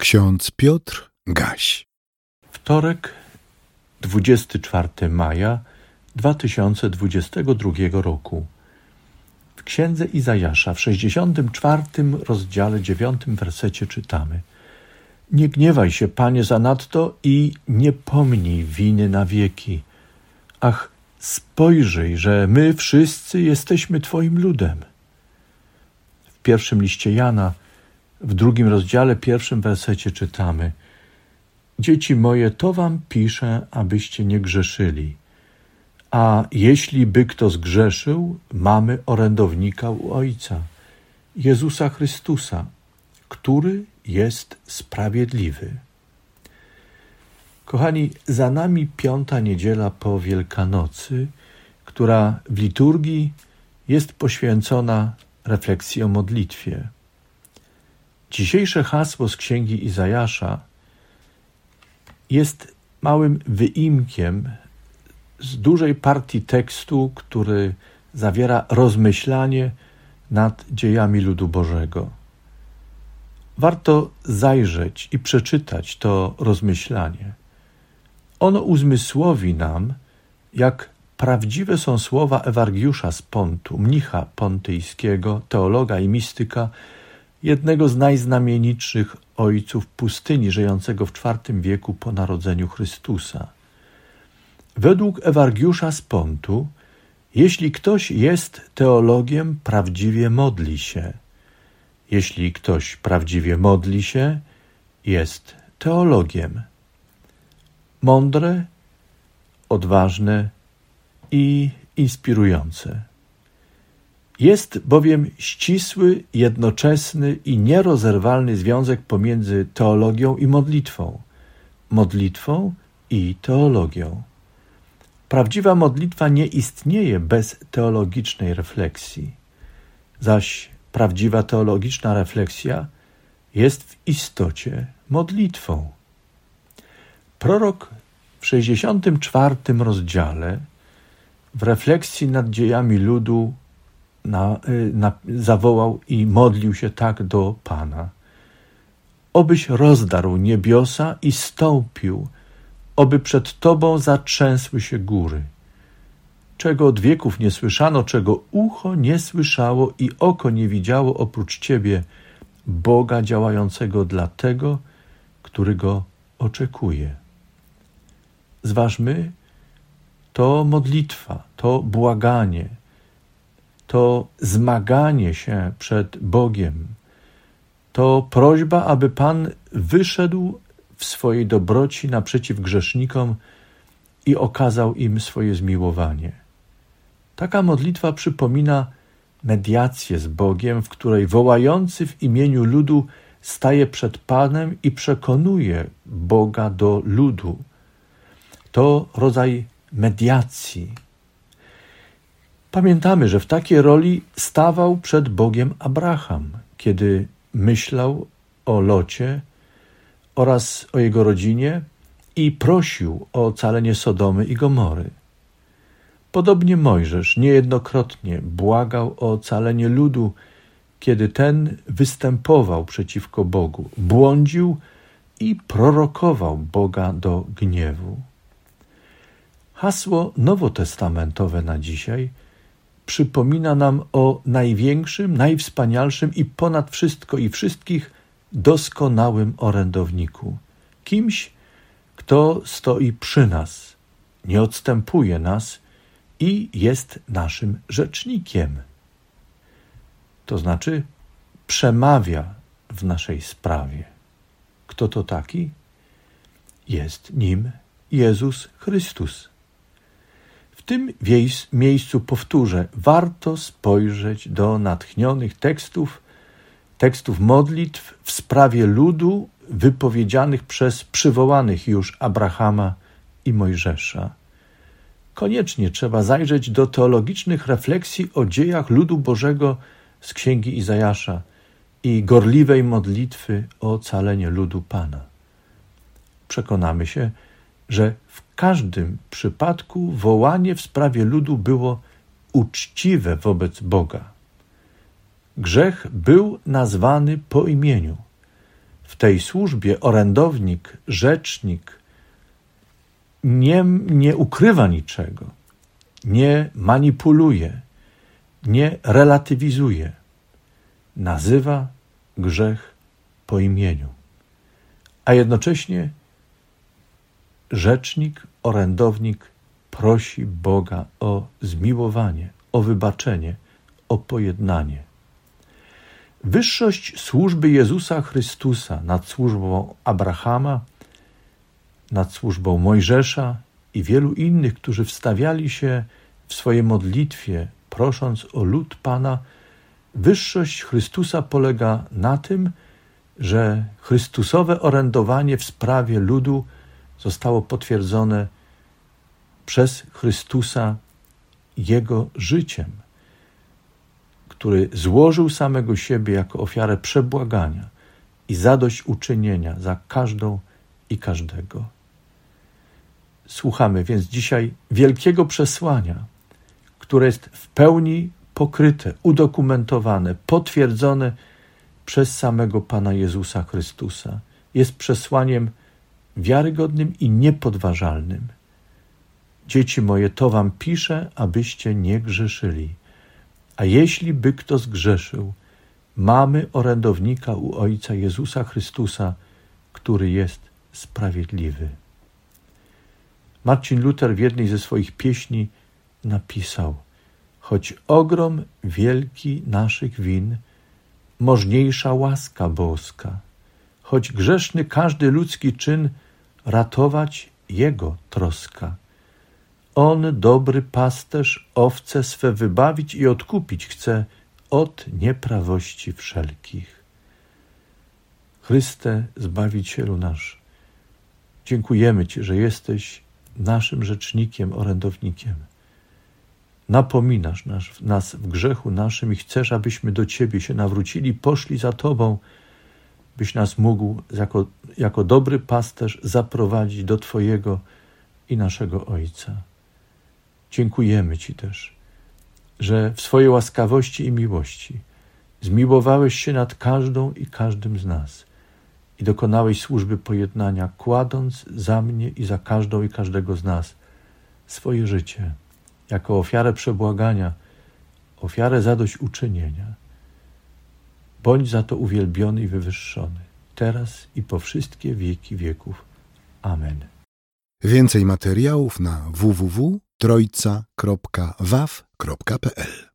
Ksiądz Piotr Gaś. Wtorek, 24 maja 2022 roku. W księdze Izajasza w 64 rozdziale 9 wersecie czytamy: Nie gniewaj się, panie, zanadto i nie pomnij winy na wieki. Ach, spojrzyj, że my wszyscy jesteśmy Twoim ludem. W pierwszym liście Jana w drugim rozdziale, pierwszym wersecie czytamy: Dzieci moje, to wam piszę, abyście nie grzeszyli. A jeśli by kto zgrzeszył, mamy orędownika u Ojca, Jezusa Chrystusa, który jest sprawiedliwy. Kochani, za nami piąta niedziela po Wielkanocy, która w liturgii jest poświęcona refleksji o modlitwie. Dzisiejsze hasło z księgi Izajasza jest małym wyimkiem z dużej partii tekstu, który zawiera rozmyślanie nad dziejami ludu Bożego. Warto zajrzeć i przeczytać to rozmyślanie. Ono uzmysłowi nam, jak prawdziwe są słowa Ewargiusza z Pontu, mnicha pontyjskiego, teologa i mistyka, jednego z najznamienitszych ojców pustyni żyjącego w IV wieku po narodzeniu Chrystusa. Według Ewargiusza z Pontu, jeśli ktoś jest teologiem, prawdziwie modli się. Jeśli ktoś prawdziwie modli się, jest teologiem. Mądre, odważne i inspirujące. Jest bowiem ścisły, jednoczesny i nierozerwalny związek pomiędzy teologią i modlitwą, modlitwą i teologią. Prawdziwa modlitwa nie istnieje bez teologicznej refleksji, zaś prawdziwa teologiczna refleksja jest w istocie modlitwą. Prorok w 64 rozdziale w refleksji nad dziejami ludu na, y, na, zawołał i modlił się tak do Pana. Obyś rozdarł niebiosa i stąpił, oby przed Tobą zatrzęsły się góry. Czego od wieków nie słyszano, czego ucho nie słyszało i oko nie widziało oprócz Ciebie, Boga działającego dla tego, który go oczekuje. Zważmy, to modlitwa, to błaganie – to zmaganie się przed Bogiem, to prośba, aby Pan wyszedł w swojej dobroci naprzeciw grzesznikom i okazał im swoje zmiłowanie. Taka modlitwa przypomina mediację z Bogiem, w której wołający w imieniu ludu staje przed Panem i przekonuje Boga do ludu. To rodzaj mediacji, Pamiętamy, że w takiej roli stawał przed Bogiem Abraham, kiedy myślał o locie oraz o jego rodzinie i prosił o ocalenie Sodomy i Gomory. Podobnie Mojżesz niejednokrotnie błagał o ocalenie ludu, kiedy ten występował przeciwko Bogu, błądził i prorokował Boga do gniewu. Hasło nowotestamentowe na dzisiaj – przypomina nam o największym, najwspanialszym i ponad wszystko i wszystkich doskonałym orędowniku. Kimś, kto stoi przy nas, nie odstępuje nas i jest naszym rzecznikiem. To znaczy, przemawia w naszej sprawie. Kto to taki? Jest nim Jezus Chrystus. Tym miejscu powtórzę, warto spojrzeć do natchnionych tekstów, tekstów modlitw w sprawie ludu wypowiedzianych przez przywołanych już Abrahama i Mojżesza. Koniecznie trzeba zajrzeć do teologicznych refleksji o dziejach ludu Bożego z księgi Izajasza i gorliwej modlitwy o ocalenie ludu Pana. Przekonamy się, że w każdym przypadku wołanie w sprawie ludu było uczciwe wobec Boga. Grzech był nazwany po imieniu. w tej służbie orędownik, rzecznik nie, nie ukrywa niczego, nie manipuluje, nie relatywizuje, nazywa grzech po imieniu, a jednocześnie rzecznik, orędownik prosi Boga o zmiłowanie, o wybaczenie, o pojednanie. Wyższość służby Jezusa Chrystusa nad służbą Abrahama, nad służbą Mojżesza i wielu innych, którzy wstawiali się w swojej modlitwie, prosząc o lud Pana, wyższość Chrystusa polega na tym, że Chrystusowe orędowanie w sprawie ludu zostało potwierdzone przez Chrystusa Jego życiem który złożył samego siebie jako ofiarę przebłagania i zadośćuczynienia za każdą i każdego. Słuchamy więc dzisiaj wielkiego przesłania, które jest w pełni pokryte, udokumentowane, potwierdzone przez samego Pana Jezusa Chrystusa. Jest przesłaniem wiarygodnym i niepodważalnym. Dzieci moje, to wam piszę, abyście nie grzeszyli. A jeśli by kto zgrzeszył, mamy orędownika u Ojca Jezusa Chrystusa, który jest sprawiedliwy. Marcin Luther w jednej ze swoich pieśni napisał: Choć ogrom wielki naszych win, możniejsza łaska boska, choć grzeszny każdy ludzki czyn, ratować Jego troska. On, dobry pasterz, owce swe wybawić i odkupić chce od nieprawości wszelkich. Chryste, Zbawicielu nasz, dziękujemy Ci, że jesteś naszym rzecznikiem, orędownikiem. Napominasz nas, w grzechu naszym i chcesz, abyśmy do Ciebie się nawrócili, poszli za Tobą, byś nas mógł jako, jako dobry pasterz zaprowadzić do Twojego i naszego Ojca. Dziękujemy Ci też, że w swojej łaskawości i miłości zmiłowałeś się nad każdą i każdym z nas i dokonałeś służby pojednania, kładąc za mnie i za każdą i każdego z nas swoje życie jako ofiarę przebłagania, ofiarę zadośćuczynienia. Bądź za to uwielbiony i wywyższony, teraz i po wszystkie wieki wieków. Amen. Więcej materiałów na www trojca.waw.pl